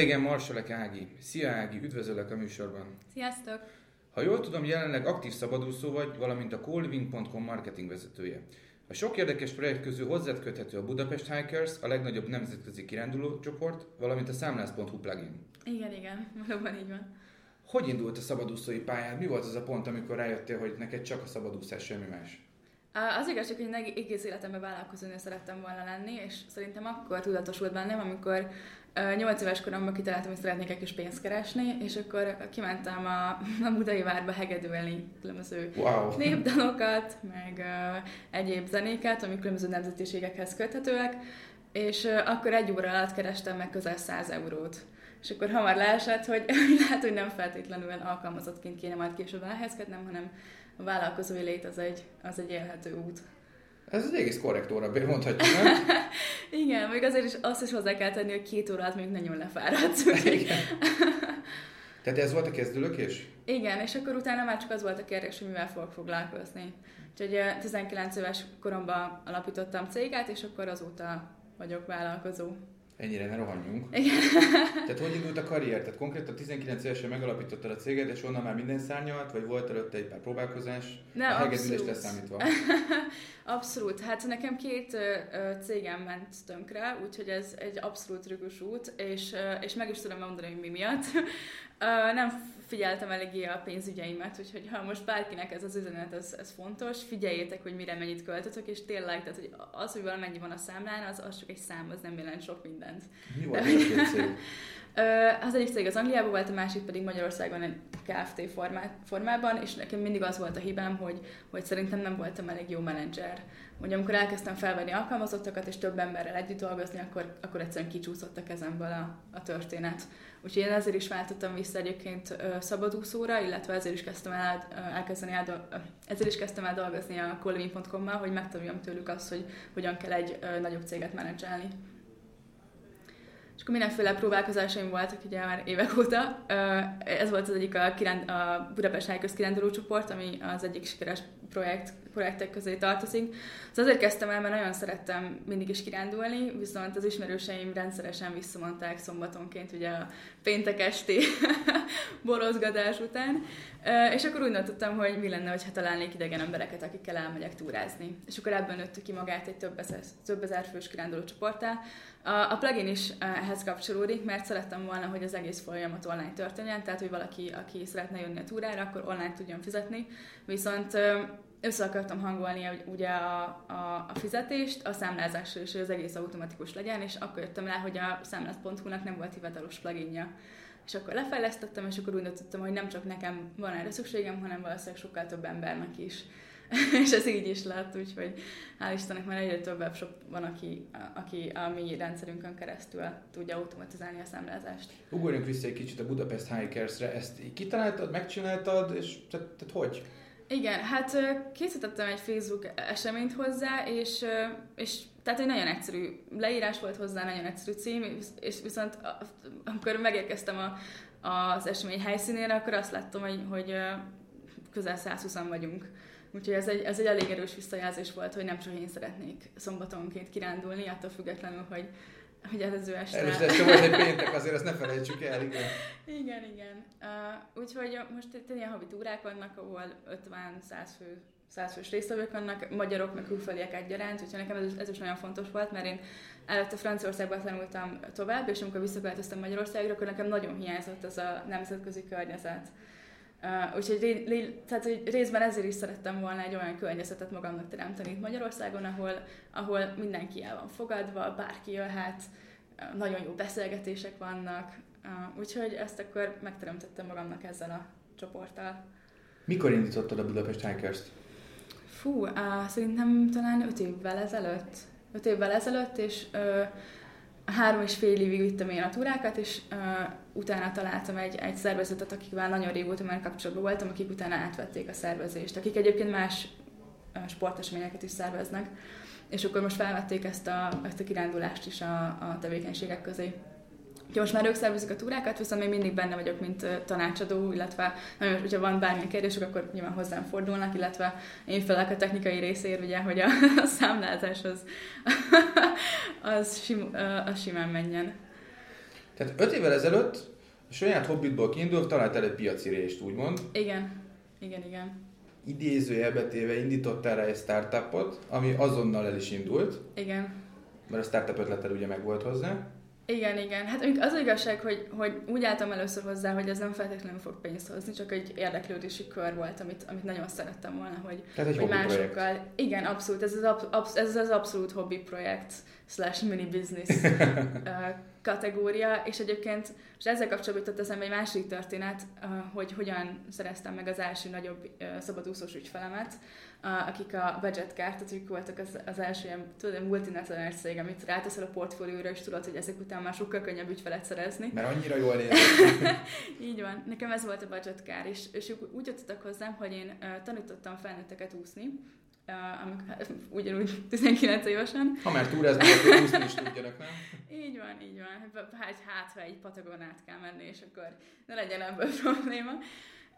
Vendégem Marsalek Ági. Szia Ági, üdvözöllek a műsorban. Sziasztok! Ha jól tudom, jelenleg aktív szabadúszó vagy, valamint a coolwing.com marketing vezetője. A sok érdekes projekt közül hozzád köthető a Budapest Hikers, a legnagyobb nemzetközi kiránduló csoport, valamint a számlász.hu plugin. Igen, igen, valóban így van. Hogy indult a szabadúszói pályád? Mi volt az a pont, amikor rájöttél, hogy neked csak a szabadúszás, semmi más? Az igazság, hogy én egész életemben vállalkozónő szerettem volna lenni, és szerintem akkor tudatosult bennem, amikor nyolc éves koromban kitaláltam, hogy szeretnék egy kis pénzt keresni, és akkor kimentem a, a Budai Várba hegedülni különböző Wow! népdalokat, meg ö, egyéb zenéket, amik különböző nemzetiségekhez köthetőek, és ö, akkor egy óra alatt kerestem meg közel 100 eurót. És akkor hamar leesett, hogy lehet, hogy nem feltétlenül alkalmazottként kéne majd később elhelyezkednem, hanem a vállalkozói lét az egy, az egy élhető út. Ez az egész korrekt óra, mondhatjuk, nem? Igen, még azért is azt is hozzá kell tenni, hogy két órát még nagyon lefáradsz. úgyhogy-. Tehát ez volt a kezdőlökés? Igen, és akkor utána már csak az volt a kérdés, hogy mivel fogok foglalkozni. Úgyhogy ö, 19 éves koromban alapítottam céget, és akkor azóta vagyok vállalkozó. Ennyire ne rohanjunk. Igen. Tehát hogy indult a karrier? Tehát konkrétan 19 évesen megalapítottad a céget, és onnan már minden szárnyalt, vagy volt előtte egy pár próbálkozás? A hegedülést abszolút. leszámítva. Abszolút. Hát nekem két ö, cégem ment tönkre, úgyhogy ez egy abszolút rögös út, és, és meg is tudom mondani, hogy mi miatt. Ö, nem figyeltem eléggé a pénzügyeimet, úgyhogy ha most bárkinek ez az üzenet, ez, ez fontos, figyeljétek, hogy mire mennyit költötök, és tényleg, tehát hogy az, hogy valamennyi van a számlán, az, az csak egy szám, az nem jelent sok mindent. Mi volt az egyik cég az Angliában volt, a másik pedig Magyarországon egy KFT formát, formában, és nekem mindig az volt a hibám, hogy, hogy szerintem nem voltam elég jó menedzser. Hogy amikor elkezdtem felvenni alkalmazottakat és több emberrel együtt dolgozni, akkor, akkor egyszerűen kicsúszott a kezemből a, a történet. Úgyhogy én ezért is váltottam vissza egyébként szabadúszóra, illetve ezért is kezdtem el, elkezdeni el, ezért is kezdtem el dolgozni a coliving.com-mal, hogy megtanuljam tőlük azt, hogy hogyan kell egy nagyobb céget menedzselni. És akkor mindenféle próbálkozásaim voltak ugye már évek óta. Ez volt az egyik a, kiránd, a Budapest kiránduló csoport, ami az egyik sikeres projekt, projektek közé tartozik. Szóval azért kezdtem el, mert nagyon szerettem mindig is kirándulni, viszont az ismerőseim rendszeresen visszamondták szombatonként ugye a péntek esti borozgatás után. És akkor úgy döntöttem, hogy mi lenne, ha találnék idegen embereket, akikkel elmegyek túrázni. És akkor ebben nőtt ki magát egy több ezer, több ezer fős kiránduló csoporttá. A, plugin is eh, ehhez kapcsolódik, mert szerettem volna, hogy az egész folyamat online történjen, tehát hogy valaki, aki szeretne jönni a túrára, akkor online tudjon fizetni. Viszont ö, össze akartam hangolni ugye a, a, a fizetést a számlázással, és hogy az egész automatikus legyen, és akkor jöttem rá, hogy a számláz.hu-nak nem volt hivatalos pluginja. És akkor lefejlesztettem, és akkor úgy döntöttem, hogy nem csak nekem van erre szükségem, hanem valószínűleg sokkal több embernek is. és ez így is lett, úgyhogy hál' Istennek már egyre több webshop van, aki, aki a mi rendszerünkön keresztül tudja automatizálni a számlázást. Ugorjunk vissza egy kicsit a Budapest Hikers-re. Ezt kitaláltad, megcsináltad, és tehát, tehát hogy? Igen, hát készítettem egy Facebook eseményt hozzá, és, és tehát egy nagyon egyszerű leírás volt hozzá, nagyon egyszerű cím, és viszont amikor megérkeztem a, az esemény helyszínére, akkor azt láttam, hogy, hogy közel 120 vagyunk. Úgyhogy ez egy, ez egy elég erős visszajelzés volt, hogy nem csak én szeretnék szombatonként kirándulni, attól függetlenül, hogy, hogy előző este... Először este volt egy péntek, azért ezt ne felejtsük el, igen. Igen, igen. Uh, úgyhogy most itt ilyen havi túrák vannak, ahol 50-100 fő 100 fős résztvevők vannak, magyarok, meg külföldiek egyaránt, úgyhogy nekem ez, ez is nagyon fontos volt, mert én előtte Franciaországban tanultam tovább, és amikor visszaköltöztem Magyarországra, akkor nekem nagyon hiányzott ez a nemzetközi környezet. Uh, úgyhogy ré, ré, tehát, hogy részben ezért is szerettem volna egy olyan környezetet magamnak teremteni itt Magyarországon, ahol, ahol mindenki el van fogadva, bárki jöhet, nagyon jó beszélgetések vannak, uh, úgyhogy ezt akkor megteremtettem magamnak ezzel a csoporttal. Mikor indítottad a Budapest Hikers-t? Fú, uh, szerintem talán öt évvel ezelőtt. Öt évvel ezelőtt, és uh, három és fél évig vittem én a túrákat, és uh, utána találtam egy, egy szervezetet, akikvel nagyon régóta már kapcsolatban voltam, akik utána átvették a szervezést, akik egyébként más uh, sporteseményeket is szerveznek, és akkor most felvették ezt a, ezt a kirándulást is a, a tevékenységek közé. Úgyhogy most már ők szervezik a túrákat, viszont még mindig benne vagyok, mint tanácsadó, illetve nagyon, hogyha van bármilyen kérdésük, akkor nyilván hozzám fordulnak, illetve én felek a technikai részér, ugye, hogy a, a számlázás az, az, sim, az simán menjen. Tehát öt évvel ezelőtt a saját hobbitból kiindulva találtál egy piaci részt, úgymond. Igen, igen, igen. Idézőjelbe téve indítottál rá egy startupot, ami azonnal el is indult. Igen. Mert a startup ötleted ugye meg volt hozzá. Igen, igen. Hát az, az igazság, hogy, hogy úgy álltam először hozzá, hogy ez nem feltétlenül fog pénzt hozni, csak egy érdeklődési kör volt, amit, amit nagyon szerettem volna, hogy, Tehát egy hogy másokkal. Projekt. Igen, abszolút. Ez az, ab, ez az abszolút hobby projekt slash mini business kategória, és egyébként és ezzel kapcsolatban jutott eszembe egy másik történet, hogy hogyan szereztem meg az első nagyobb szabadúszós ügyfelemet, akik a budget ők voltak az, az első ilyen, tudod, multinacionális cég, amit ráteszel a portfólióra, és tudod, hogy ezek után már sokkal könnyebb ügyfelet szerezni. Mert annyira jól néz. Így van. Nekem ez volt a budget car, és, és úgy jöttek hozzám, hogy én tanítottam felnőtteket úszni, uh, amikor, hát, ugyanúgy 19 évesen. Ha már túráznak, akkor úszni is tudjanak, nem? Így van, így van. Hát, hát, ha egy patagonát kell menni, és akkor ne legyen ebből probléma.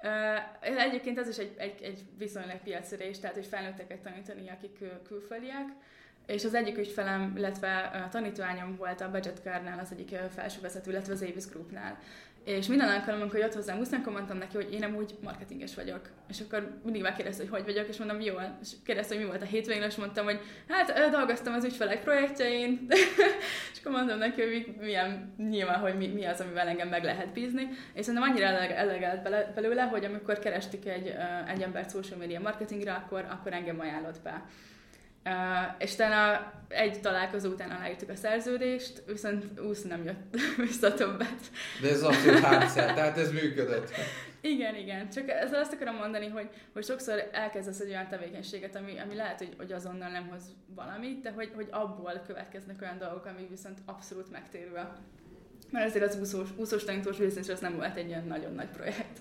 Uh, egyébként ez is egy, egy, egy viszonylag piacirés, tehát hogy felnőtteket tanítani, akik külföldiek, és az egyik ügyfelem, illetve a tanítványom volt a Budget Car-nál az egyik felsővezető, illetve az Avis Group-nál. És minden alkalommal, amikor jött hozzám úszni, akkor mondtam neki, hogy én nem úgy marketinges vagyok. És akkor mindig megkérdezte, hogy hogy vagyok, és mondom, jól. És kérdezte, hogy mi volt a hétvégén, és mondtam, hogy hát dolgoztam az ügyfelek projektjein, és akkor mondtam neki, hogy milyen, nyilván, hogy mi, mi az, amivel engem meg lehet bízni. És szerintem annyira elegelt belőle, hogy amikor kerestik egy, egy embert social media marketingre, akkor, akkor engem ajánlott be. Uh, és utána egy találkozó után aláírtuk a szerződést, viszont úsz nem jött vissza többet. De ez abszolút hátszer, tehát ez működött. Igen, igen. Csak ezzel azt akarom mondani, hogy, hogy sokszor elkezdesz egy olyan tevékenységet, ami, ami lehet, hogy, hogy azonnal nem hoz valamit, de hogy, hogy abból következnek olyan dolgok, ami viszont abszolút megtérül. Mert ezért az úszós, úszós tanítós az nem volt egy ilyen nagyon nagy projekt.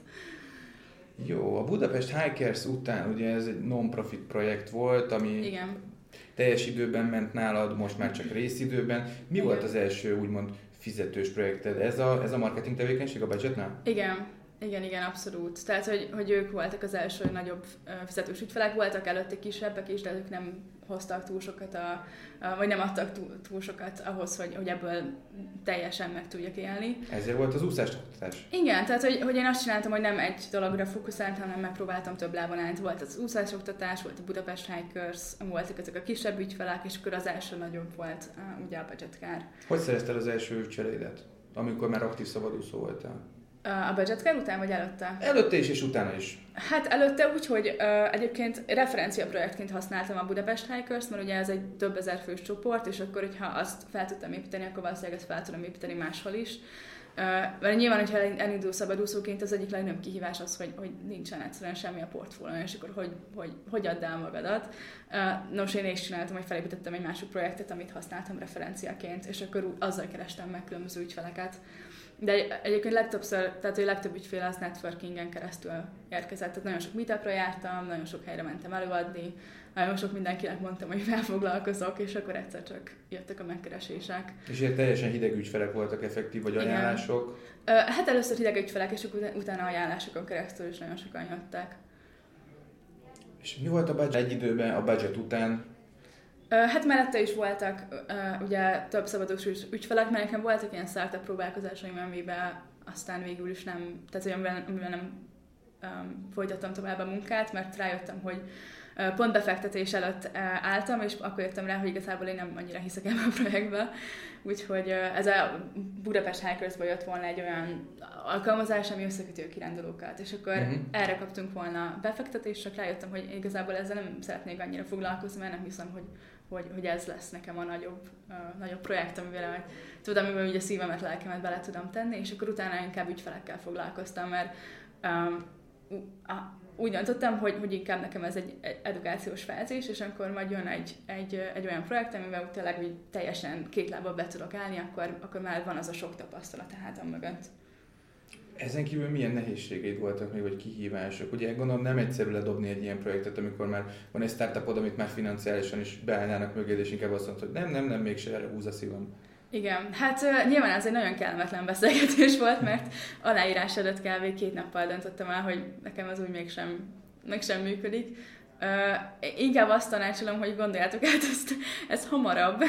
Jó, a Budapest Hikers után ugye ez egy non-profit projekt volt, ami Igen teljes időben ment nálad, most már csak részidőben. Mi Igen. volt az első úgymond fizetős projekted? Ez a, ez a marketing tevékenység a budgetnál? Igen, igen, igen, abszolút. Tehát, hogy, hogy ők voltak az első nagyobb fizetős ügyfelek, voltak előtte kisebbek is, de ők nem hoztak túl sokat, a, a, vagy nem adtak túl, túl sokat ahhoz, hogy, hogy ebből teljesen meg tudjak élni. Ezért volt az úszás oktatás? Igen, tehát hogy, hogy én azt csináltam, hogy nem egy dologra fókuszáltam, hanem megpróbáltam több lábon állni. Volt az úszás oktatás, volt a Budapest Hikers, voltak ezek a kisebb ügyfelek, és akkor az első nagyobb volt ugye a budget car. Hogy szerezted az első ügyfeleidet, amikor már aktív szabadúszó voltál? A budget után, vagy előtte? Előtte is, és utána is. Hát előtte úgy, hogy uh, egyébként referencia projektként használtam a Budapest Hikers, mert ugye ez egy több ezer fős csoport, és akkor, hogyha azt fel tudtam építeni, akkor valószínűleg ezt fel tudom építeni máshol is. Uh, mert nyilván, hogyha elindul szabadúszóként, az egyik legnagyobb kihívás az, hogy, hogy nincsen egyszerűen semmi a portfólión, és akkor hogy, hogy, hogy add el magadat. Uh, nos, én is csináltam, hogy felépítettem egy másik projektet, amit használtam referenciaként, és akkor azzal kerestem meg különböző ügyfeleket. De egyébként legtöbbször, tehát hogy legtöbb ügyfél az networkingen keresztül érkezett. Tehát nagyon sok meetupra jártam, nagyon sok helyre mentem előadni, nagyon sok mindenkinek mondtam, hogy felfoglalkozok, és akkor egyszer csak jöttek a megkeresések. És ilyen teljesen hideg ügyfelek voltak effektív, vagy ajánlások? Igen. Hát először hideg ügyfelek, és utána ajánlásokon keresztül is nagyon sokan jöttek. És mi volt a budget egy időben, a budget után? Hát mellette is voltak ugye több szabadós ügyfelek, mert nekem voltak ilyen startup próbálkozásaim, amiben aztán végül is nem, tehát amiben, amiben nem um, folytattam tovább a munkát, mert rájöttem, hogy pont befektetés előtt álltam, és akkor jöttem rá, hogy igazából én nem annyira hiszek ebbe a projektbe. Úgyhogy ez a Budapest hackers jött volna egy olyan alkalmazás, ami összeköti a kirándulókat, és akkor uh-huh. erre kaptunk volna befektetést, csak rájöttem, hogy igazából ezzel nem szeretnék annyira foglalkozni, mert nem hiszem, hogy hogy, hogy ez lesz nekem a nagyobb, uh, nagyobb projekt, amivel tudom, amiben ugye szívemet, lelkemet bele tudom tenni, és akkor utána inkább ügyfelekkel foglalkoztam, mert um, úgy döntöttem, hogy, hogy inkább nekem ez egy, edukációs fázis, és akkor majd jön egy, egy, egy olyan projekt, amivel tényleg teljesen két lábbal be tudok állni, akkor, akkor már van az a sok tapasztalat a hátam mögött. Ezen kívül milyen nehézségeid voltak még, vagy kihívások? Ugye gondolom nem egyszerű ledobni egy ilyen projektet, amikor már van egy startupod, amit már financiálisan is beállnának mögé, és inkább azt mondod, hogy nem, nem, nem, mégse erre húz a szívam. Igen, hát uh, nyilván ez egy nagyon kellemetlen beszélgetés volt, mert aláírás előtt kb. két nappal döntöttem el, hogy nekem az úgy mégsem, mégsem működik. Uh, inkább azt tanácsolom, hogy gondoljátok át ezt, ezt hamarabb,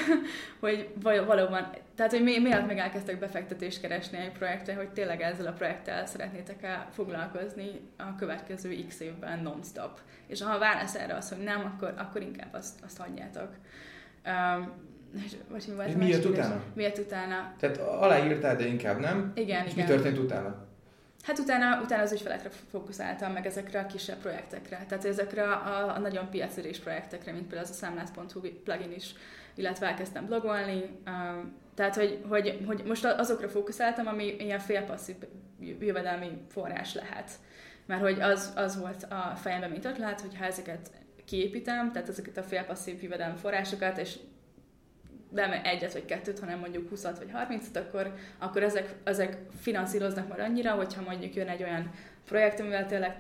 hogy valóban, tehát hogy mi, miért meg elkezdtek befektetést keresni egy projektre, hogy tényleg ezzel a projekttel szeretnétek el foglalkozni a következő x évben non-stop. És ha a válasz erre az, hogy nem, akkor, akkor inkább azt, azt hagyjátok. Um, vagy mi volt miért utána? Miért utána? Tehát aláírtál, de inkább nem? Igen, És igen. mi történt utána? Hát utána, utána az ügyfelekre fókuszáltam, meg ezekre a kisebb projektekre. Tehát ezekre a, a nagyon piacérés projektekre, mint például az a számlász.hu plugin is, illetve elkezdtem blogolni. Tehát, hogy, hogy, hogy most azokra fókuszáltam, ami ilyen félpasszív jövedelmi forrás lehet. Mert hogy az, az volt a fejemben, mint ötlet, hogy ha ezeket kiépítem, tehát ezeket a félpasszív jövedelmi forrásokat, és nem egyet vagy kettőt, hanem mondjuk 20 vagy 30 akkor, akkor ezek, ezek finanszíroznak majd annyira, hogyha mondjuk jön egy olyan projekt, amivel tényleg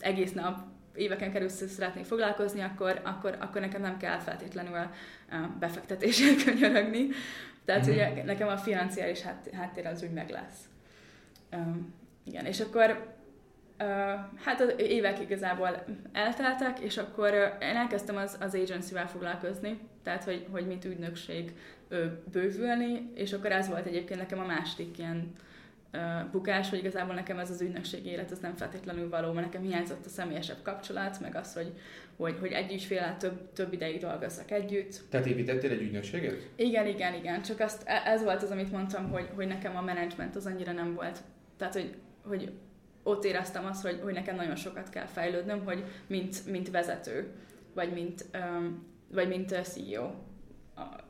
egész nap éveken keresztül szeretnék foglalkozni, akkor, akkor, akkor nekem nem kell feltétlenül befektetésért könyörögni. Tehát mm-hmm. ugye nekem a financiális háttér az úgy meg lesz. Um, igen, és akkor Uh, hát az évek igazából elteltek, és akkor én elkezdtem az, az agency-vel foglalkozni, tehát hogy, hogy mint ügynökség bővülni, és akkor ez volt egyébként nekem a másik ilyen bukás, hogy igazából nekem ez az ügynökség élet, ez nem feltétlenül való, mert nekem hiányzott a személyesebb kapcsolat, meg az, hogy, hogy, hogy egy ügyféllel több, több ideig dolgozzak együtt. Tehát építettél egy ügynökséget? Igen, igen, igen, csak azt, e, ez volt az, amit mondtam, hogy, hogy nekem a menedzsment az annyira nem volt. Tehát, hogy, hogy ott éreztem azt, hogy, hogy nekem nagyon sokat kell fejlődnöm, hogy mint, mint vezető, vagy mint, um, vagy mint CEO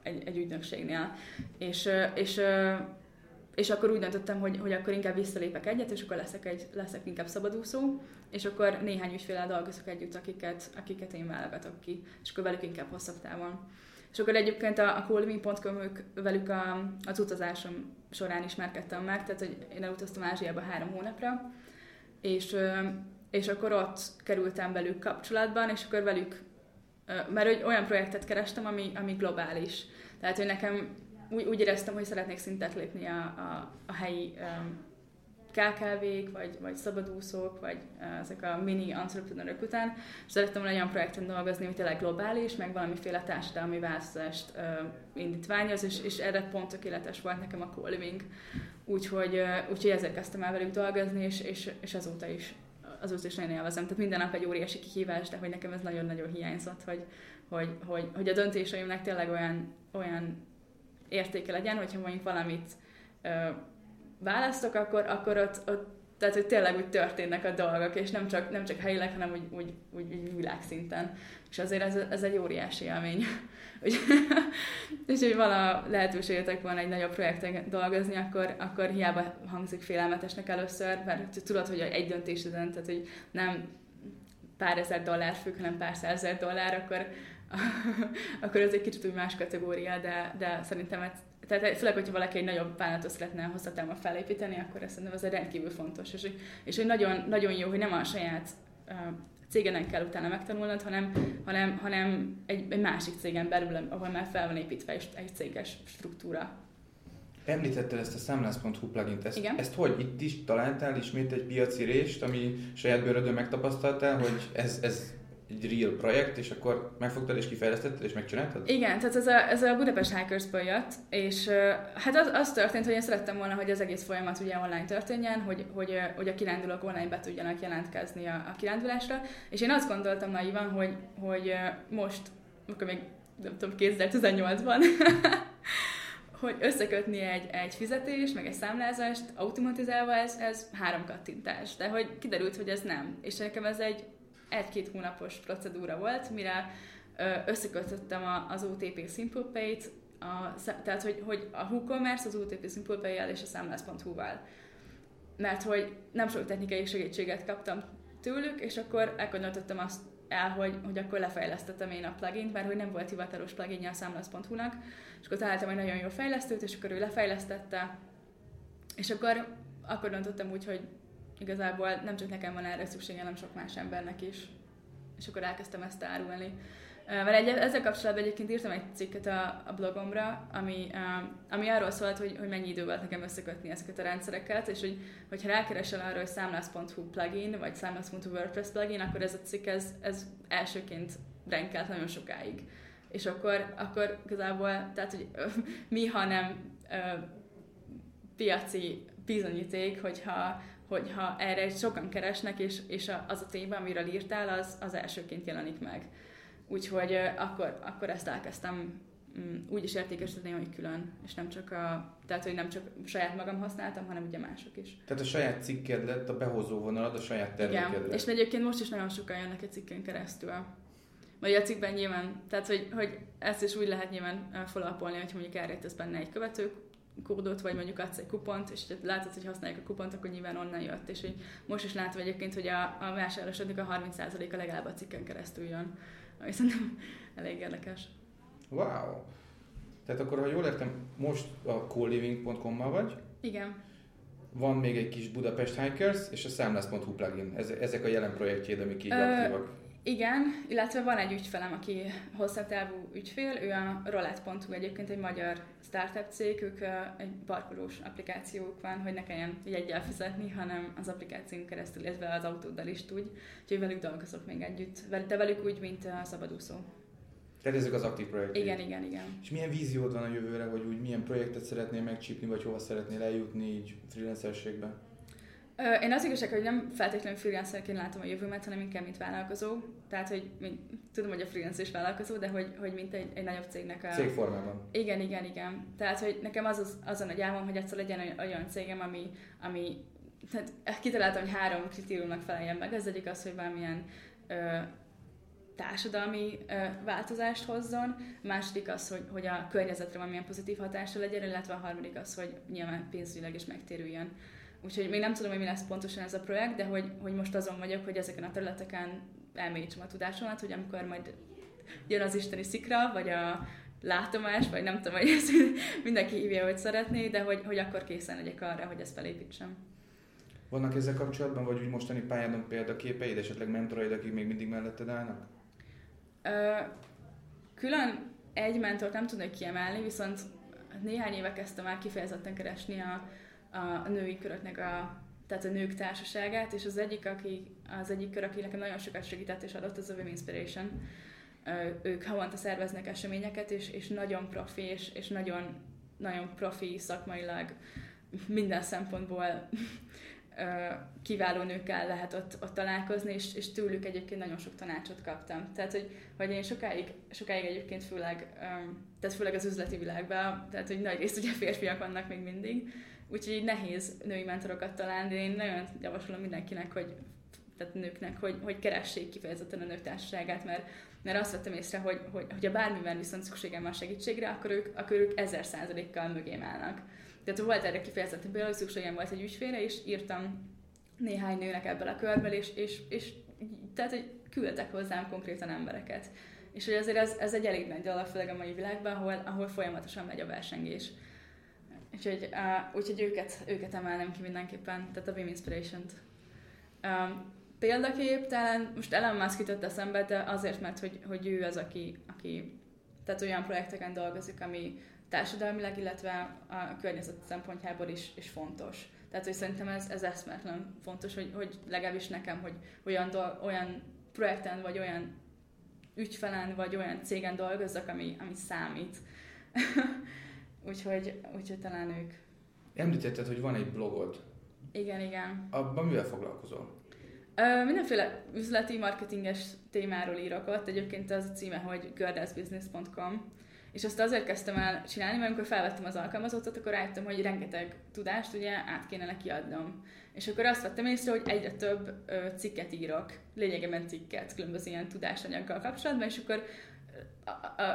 egy, egy ügynökségnél. És, és, és akkor úgy döntöttem, hogy, hogy akkor inkább visszalépek egyet, és akkor leszek, egy, leszek inkább szabadúszó, és akkor néhány ügyféllel dolgozok együtt, akiket, akiket én válogatok ki, és akkor velük inkább hosszabb távon. És akkor egyébként a, a cooliving.com velük a, az utazásom során ismerkedtem meg, tehát hogy én elutaztam Ázsiába három hónapra, és, és akkor ott kerültem velük kapcsolatban, és akkor velük, mert olyan projektet kerestem, ami, ami globális. Tehát, hogy nekem úgy, úgy éreztem, hogy szeretnék szintet lépni a, a, a helyi KKV-k, vagy, vagy szabadúszók, vagy ezek a mini entrepreneurök után, és szerettem volna olyan projekten dolgozni, ami tényleg globális, meg valamiféle társadalmi változást uh, indítványoz, és, és erre pont tökéletes volt nekem a co-living. Úgyhogy, uh, úgyhogy ezért kezdtem el velük dolgozni, és, és, és azóta is azóta is nagyon élvezem. Tehát minden nap egy óriási kihívás, de hogy nekem ez nagyon-nagyon hiányzott, hogy, hogy, hogy, hogy a döntéseimnek tényleg olyan, olyan értéke legyen, hogyha mondjuk valamit uh, választok, akkor, akkor ott, ott tehát, hogy tényleg úgy történnek a dolgok, és nem csak, nem csak helyileg, hanem úgy, úgy, úgy, úgy világszinten. És azért ez, ez egy óriási élmény. és hogy vala lehetőségetek van egy nagyobb projekten dolgozni, akkor, akkor hiába hangzik félelmetesnek először, mert tudod, hogy egy döntéseden, tehát hogy nem pár ezer dollár függ, hanem pár százezer dollár, akkor, akkor ez egy kicsit úgy más kategória, de, de szerintem ez, tehát főleg, hogyha valaki egy nagyobb vállalatot szeretne hosszatávon felépíteni, akkor ezt szerintem ez egy rendkívül fontos. És, és hogy nagyon, nagyon jó, hogy nem a saját cégenen kell utána megtanulnod, hanem, hanem, hanem egy, egy másik cégen belül, ahol már fel van építve egy, egy céges struktúra. Említetted ezt a számlász.hu plugin ezt, Igen? ezt hogy itt is találtál ismét egy piaci rést, ami saját bőrödön megtapasztaltál, hogy ez, ez egy real projekt, és akkor megfogtad és kifejlesztetted, és megcsináltad? Igen, tehát ez a, ez a Budapest Hackersből jött, és hát az, az történt, hogy én szerettem volna, hogy az egész folyamat ugye online történjen, hogy, hogy, hogy a kirándulók online be tudjanak jelentkezni a, a kirándulásra, és én azt gondoltam naivan, hogy, hogy most, akkor még nem tudom, 2018-ban, hogy összekötni egy, egy fizetés, meg egy számlázást automatizálva, ez, ez három kattintás. De hogy kiderült, hogy ez nem. És nekem ez egy egy-két hónapos procedúra volt, mire összekötöttem az OTP Simple Pay-t, a, tehát hogy, hogy a WooCommerce az OTP Simple Pay-jel és a számlász.hu-val. mert hogy nem sok technikai segítséget kaptam tőlük, és akkor döntöttem azt el, hogy, hogy akkor lefejlesztettem én a plugin, mert hogy nem volt hivatalos pluginja a számlasz.hu-nak, és akkor találtam egy nagyon jó fejlesztőt, és akkor ő lefejlesztette, és akkor, akkor döntöttem úgy, hogy igazából nem csak nekem van erre szüksége, hanem sok más embernek is. És akkor elkezdtem ezt árulni. Mert egy, ezzel kapcsolatban egyébként írtam egy cikket a, a blogomra, ami, ami arról szólt, hogy, hogy mennyi idő volt nekem összekötni ezeket a rendszereket, és hogy, hogyha rákeresel arra, hogy számlász.hu plugin, vagy számlász.hu WordPress plugin, akkor ez a cikk ez, ez elsőként renkelt nagyon sokáig. És akkor, akkor igazából, tehát, hogy mi, ha nem piaci bizonyíték, hogyha, hogyha erre sokan keresnek, és, és az a téma, amiről írtál, az, az elsőként jelenik meg. Úgyhogy akkor, akkor ezt elkezdtem mm, úgy is értékesíteni, hogy külön, és nem csak a, tehát, hogy nem csak saját magam használtam, hanem ugye mások is. Tehát a saját cikked lett, a behozó vonalad, a saját terméked Igen, lett. és egyébként most is nagyon sokan jönnek egy cikken keresztül. Vagy a cikkben nyilván, tehát hogy, hogy ezt is úgy lehet nyilván felapolni, hogy mondjuk elrejtesz benne egy követő kódot, vagy mondjuk adsz egy kupont, és látod, hogy használják a kupont, akkor nyilván onnan jött. És hogy most is látom egyébként, hogy a, a vásárlásodnak a 30%-a legalább a cikken keresztül jön ami szerintem elég érdekes. Wow! Tehát akkor, ha jól értem, most a coliving.com-mal vagy? Igen. Van még egy kis Budapest Hikers és a számlász.hu plugin. Ezek a jelen projektjéd, amik így Ö, aktívak. Igen, illetve van egy ügyfelem, aki hosszabb távú ügyfél, ő a Roulette.hu egyébként egy magyar startup cég, ők egy parkolós applikációk van, hogy ne kelljen jegyel fizetni, hanem az applikáción keresztül, illetve az autóddal is tudj, úgyhogy velük dolgozok még együtt, de velük úgy, mint a szabadúszó. Tehát ezek az aktív projektek. Igen, igen, igen. És milyen víziód van a jövőre, hogy úgy milyen projektet szeretnél megcsípni, vagy hova szeretnél eljutni így freelancerségben? Én az igazság, hogy nem feltétlenül freelancerként látom a jövőmet, hanem inkább mint vállalkozó. Tehát, hogy mint, tudom, hogy a freelancer is vállalkozó, de hogy, hogy mint egy, egy nagyobb cégnek a... Cégformában. Igen, igen, igen. Tehát, hogy nekem az, az, az a nagy álmom, hogy egyszer legyen olyan cégem, ami, ami tehát kitaláltam, hogy három kritériumnak feleljen meg. Ez egyik az, hogy valamilyen ö, társadalmi ö, változást hozzon, a második az, hogy, hogy a környezetre valamilyen pozitív hatása legyen, illetve a harmadik az, hogy nyilván pénzügyileg is megtérüljön. Úgyhogy még nem tudom, hogy mi lesz pontosan ez a projekt, de hogy, hogy most azon vagyok, hogy ezeken a területeken elmélyítsem a tudásomat, hogy amikor majd jön az isteni szikra, vagy a látomás, vagy nem tudom, hogy ezt mindenki hívja, hogy szeretné, de hogy, hogy akkor készen legyek arra, hogy ezt felépítsem. Vannak ezzel kapcsolatban, vagy úgy mostani pályádon példaképeid, esetleg mentoraid, akik még mindig melletted állnak? Ö, külön egy mentort nem tudnék kiemelni, viszont néhány éve kezdtem már kifejezetten keresni a, a női köröknek a tehát a nők társaságát, és az egyik, aki, az egyik kör, aki nekem nagyon sokat segített és adott, az a Women Inspiration. Ők havonta szerveznek eseményeket, és, és nagyon profi, és, és nagyon, nagyon profi szakmailag minden szempontból kiváló nőkkel lehet ott, ott találkozni, és, és tőlük egyébként nagyon sok tanácsot kaptam. Tehát, hogy, hogy én sokáig, sokáig egyébként főleg, tehát főleg az üzleti világban, tehát, hogy nagy részt ugye férfiak vannak még mindig, Úgyhogy nehéz női mentorokat találni, én nagyon javaslom mindenkinek, hogy tehát nőknek, hogy, hogy keressék kifejezetten a nők mert, mert azt vettem észre, hogy, hogy, hogy a bármiben viszont szükségem van segítségre, akkor ők, akkor ők ezer százalékkal mögém állnak. Tehát volt erre kifejezetten például, szükségem volt egy ügyfélre, és írtam néhány nőnek ebből a körből, és, és, és tehát, hogy küldtek hozzám konkrétan embereket. És hogy azért ez, ez egy elég nagy dolog, főleg a mai világban, ahol, ahol folyamatosan megy a versengés. Úgyhogy, uh, úgyhogy őket, őket emelnem ki mindenképpen, tehát a Beam Inspiration-t. Um, példakép talán most Elon Musk jutott eszembe, de azért, mert hogy, hogy ő az, aki, aki tehát olyan projekteken dolgozik, ami társadalmilag, illetve a környezet szempontjából is, is fontos. Tehát, hogy szerintem ez, ez eszméletlen fontos, hogy, hogy legalábbis nekem, hogy olyan, do, olyan projekten, vagy olyan ügyfelen, vagy olyan cégen dolgozzak, ami, ami számít. Úgyhogy, úgyhogy talán ők. Említetted, hogy van egy blogod. Igen, igen. Abban mivel foglalkozol? Ö, mindenféle üzleti, marketinges témáról írok ott. Egyébként az a címe, hogy girldassbusiness.com. És azt azért kezdtem el csinálni, mert amikor felvettem az alkalmazottat, akkor rájöttem, hogy rengeteg tudást ugye át kéne neki adnom. És akkor azt vettem észre, hogy egyre több ö, cikket írok, lényegében cikket, különböző ilyen tudásanyaggal kapcsolatban, és akkor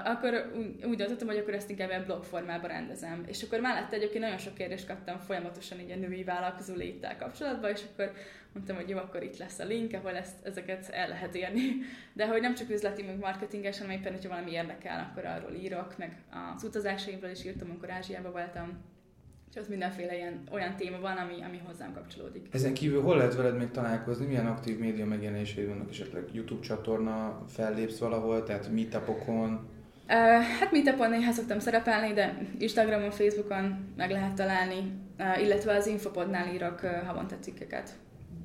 akkor úgy döntöttem, hogy akkor ezt inkább ilyen blog formában rendezem. És akkor mellette egyébként nagyon sok kérdést kaptam folyamatosan így a női vállalkozó léttel kapcsolatban, és akkor mondtam, hogy jó, akkor itt lesz a link, ahol ezt, ezeket el lehet érni. De hogy nem csak üzleti, meg marketinges, hanem éppen, hogyha valami érdekel, akkor arról írok, meg az utazásaimról is írtam, amikor Ázsiában voltam, és az mindenféle ilyen, olyan téma van, ami, ami hozzám kapcsolódik. Ezen kívül hol lehet veled még találkozni? Milyen aktív média megjelenéseid vannak? Esetleg YouTube csatorna, fellépsz valahol, tehát meetupokon? Uh, hát meetupon néha szoktam szerepelni, de Instagramon, Facebookon meg lehet találni, uh, illetve az Infopodnál írok uh, havonta cikkeket.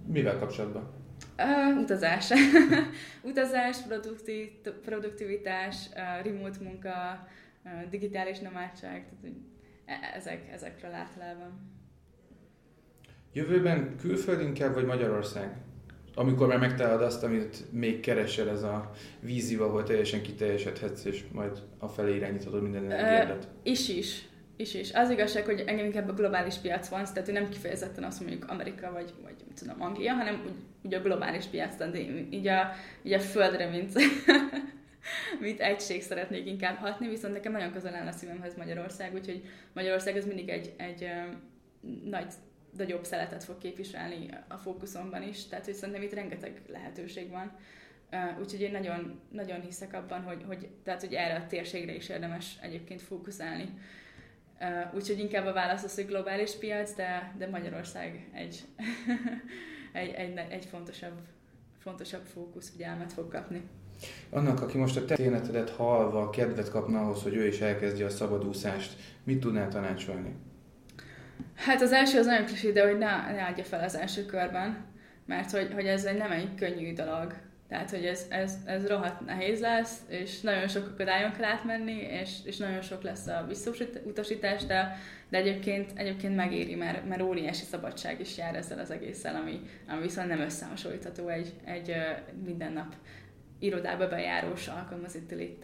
Mivel kapcsolatban? Uh, utazás. utazás, produktiv, produktivitás, uh, remote munka, uh, digitális nomádság, tehát ezek, ezekről általában. Jövőben külföld inkább, vagy Magyarország? Amikor már megtalálod azt, amit még keresel, ez a vízió, ahol teljesen kiteljesedhetsz, és majd a felé irányítod minden energiádat. Is is. Is is. Az igazság, hogy engem inkább a globális piac van, tehát nem kifejezetten azt mondjuk Amerika vagy, vagy tudom, Anglia, hanem úgy, úgy a globális piac, tehát így a, így a földre, mint mint egység szeretnék inkább hatni, viszont nekem nagyon közel áll a szívemhez Magyarország, úgyhogy Magyarország az mindig egy, egy nagy nagyobb szeletet fog képviselni a fókuszomban is, tehát hogy szerintem itt rengeteg lehetőség van. Úgyhogy én nagyon, nagyon hiszek abban, hogy, hogy, tehát, hogy erre a térségre is érdemes egyébként fókuszálni. Úgyhogy inkább a válasz az, hogy globális piac, de, de Magyarország egy, egy, egy, egy fontosabb, fontosabb fókusz, elmet fog kapni. Annak, aki most a történetedet halva kedvet kapna ahhoz, hogy ő is elkezdje a szabadúszást, mit tudnál tanácsolni? Hát az első az nagyon klisé, de hogy ne, ne adja fel az első körben, mert hogy, hogy ez egy, nem egy könnyű dolog. Tehát, hogy ez, ez, ez rohadt nehéz lesz, és nagyon sok akadályon kell átmenni, és, és nagyon sok lesz a visszautasítás, de, de egyébként, egyébként megéri, mert, mert óriási szabadság is jár ezzel az egésszel, ami, ami viszont nem összehasonlítható egy, egy minden nap irodába bejárós alkalmazotti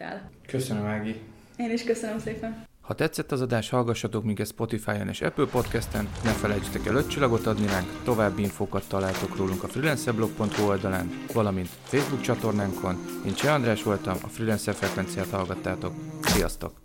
Köszönöm, Ági. Én is köszönöm szépen. Ha tetszett az adás, hallgassatok minket Spotify-on és Apple Podcast-en, ne felejtsetek el öt csillagot adni ránk, további infókat találtok rólunk a freelancerblog.hu oldalán, valamint Facebook csatornánkon. Én Cseh András voltam, a Freelancer Frekvenciát hallgattátok. Sziasztok!